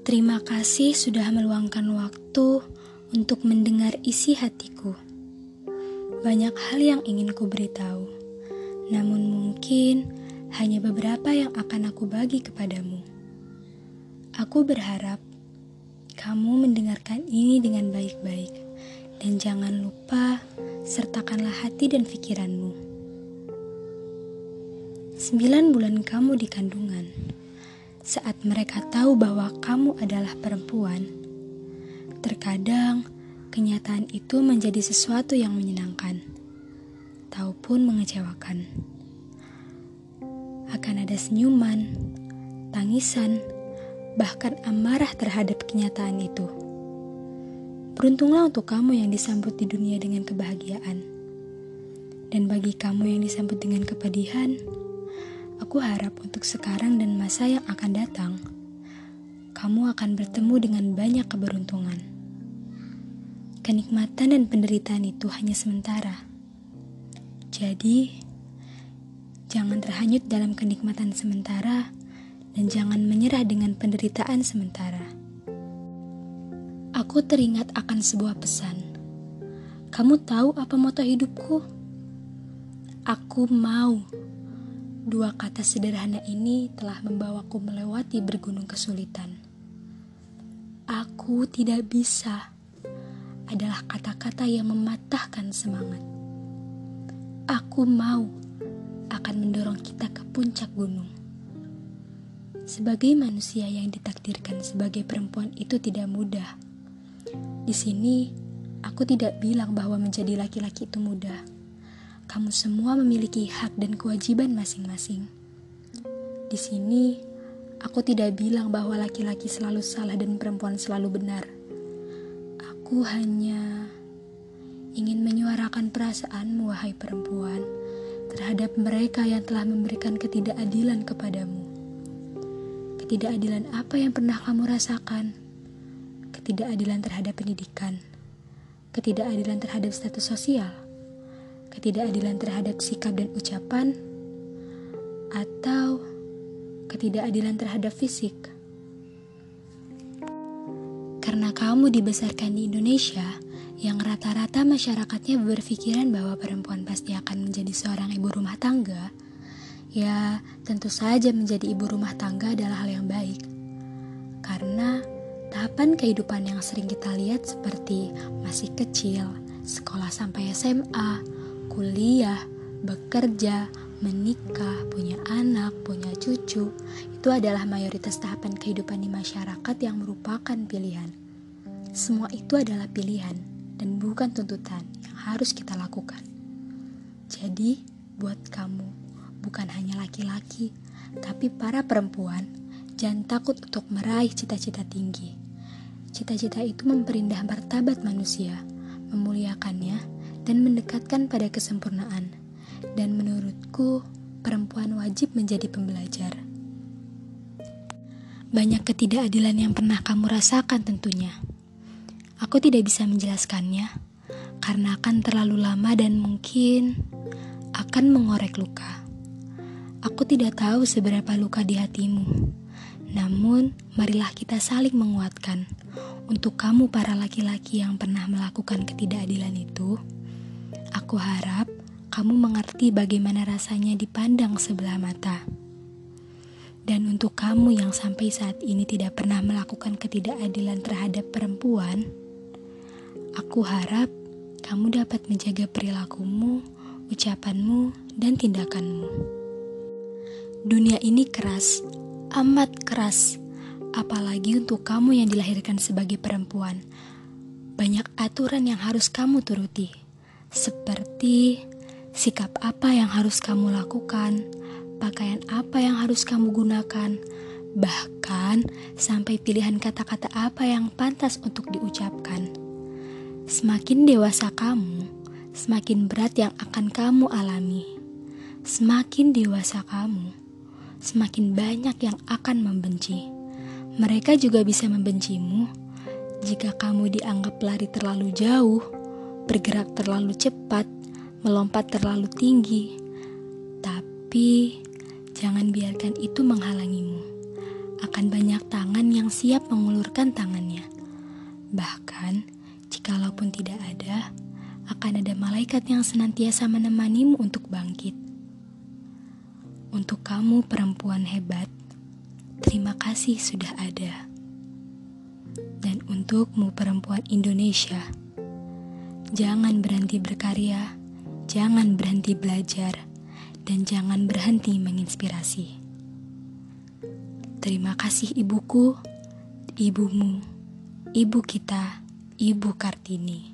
Terima kasih sudah meluangkan waktu untuk mendengar isi hatiku. Banyak hal yang ingin ku beritahu, namun mungkin hanya beberapa yang akan aku bagi kepadamu. Aku berharap kamu mendengarkan ini dengan baik-baik, dan jangan lupa sertakanlah hati dan pikiranmu. Sembilan bulan kamu di kandungan saat mereka tahu bahwa kamu adalah perempuan, terkadang kenyataan itu menjadi sesuatu yang menyenangkan, ataupun mengecewakan. Akan ada senyuman, tangisan, bahkan amarah terhadap kenyataan itu. Beruntunglah untuk kamu yang disambut di dunia dengan kebahagiaan. Dan bagi kamu yang disambut dengan kepedihan, Aku harap untuk sekarang dan masa yang akan datang, kamu akan bertemu dengan banyak keberuntungan. Kenikmatan dan penderitaan itu hanya sementara. Jadi, jangan terhanyut dalam kenikmatan sementara dan jangan menyerah dengan penderitaan sementara. Aku teringat akan sebuah pesan. Kamu tahu apa moto hidupku? Aku mau Dua kata sederhana ini telah membawaku melewati bergunung kesulitan. Aku tidak bisa adalah kata-kata yang mematahkan semangat. Aku mau akan mendorong kita ke puncak gunung. Sebagai manusia yang ditakdirkan sebagai perempuan itu tidak mudah. Di sini, aku tidak bilang bahwa menjadi laki-laki itu mudah kamu semua memiliki hak dan kewajiban masing-masing. Di sini, aku tidak bilang bahwa laki-laki selalu salah dan perempuan selalu benar. Aku hanya ingin menyuarakan perasaanmu, wahai perempuan, terhadap mereka yang telah memberikan ketidakadilan kepadamu. Ketidakadilan apa yang pernah kamu rasakan? Ketidakadilan terhadap pendidikan, ketidakadilan terhadap status sosial ketidakadilan terhadap sikap dan ucapan, atau ketidakadilan terhadap fisik. Karena kamu dibesarkan di Indonesia, yang rata-rata masyarakatnya berpikiran bahwa perempuan pasti akan menjadi seorang ibu rumah tangga, ya tentu saja menjadi ibu rumah tangga adalah hal yang baik. Karena tahapan kehidupan yang sering kita lihat seperti masih kecil, sekolah sampai SMA, kuliah, bekerja, menikah, punya anak, punya cucu, itu adalah mayoritas tahapan kehidupan di masyarakat yang merupakan pilihan. Semua itu adalah pilihan dan bukan tuntutan yang harus kita lakukan. Jadi, buat kamu, bukan hanya laki-laki, tapi para perempuan, jangan takut untuk meraih cita-cita tinggi. Cita-cita itu memperindah martabat manusia, memuliakannya, dan mendekatkan pada kesempurnaan. Dan menurutku, perempuan wajib menjadi pembelajar. Banyak ketidakadilan yang pernah kamu rasakan tentunya. Aku tidak bisa menjelaskannya karena akan terlalu lama dan mungkin akan mengorek luka. Aku tidak tahu seberapa luka di hatimu. Namun, marilah kita saling menguatkan. Untuk kamu para laki-laki yang pernah melakukan ketidakadilan itu, Aku harap kamu mengerti bagaimana rasanya dipandang sebelah mata. Dan untuk kamu yang sampai saat ini tidak pernah melakukan ketidakadilan terhadap perempuan, aku harap kamu dapat menjaga perilakumu, ucapanmu, dan tindakanmu. Dunia ini keras, amat keras, apalagi untuk kamu yang dilahirkan sebagai perempuan. Banyak aturan yang harus kamu turuti seperti sikap apa yang harus kamu lakukan, pakaian apa yang harus kamu gunakan, bahkan sampai pilihan kata-kata apa yang pantas untuk diucapkan. Semakin dewasa kamu, semakin berat yang akan kamu alami. Semakin dewasa kamu, semakin banyak yang akan membenci. Mereka juga bisa membencimu jika kamu dianggap lari terlalu jauh bergerak terlalu cepat, melompat terlalu tinggi. Tapi jangan biarkan itu menghalangimu. akan banyak tangan yang siap mengulurkan tangannya. Bahkan, jikalaupun tidak ada, akan ada malaikat yang senantiasa menemanimu untuk bangkit. Untuk kamu perempuan hebat, terima kasih sudah ada. Dan untukmu perempuan Indonesia, jangan berhenti berkarya, jangan berhenti belajar, dan jangan berhenti menginspirasi. Terima kasih ibuku, ibumu, ibu kita, Ibu Kartini.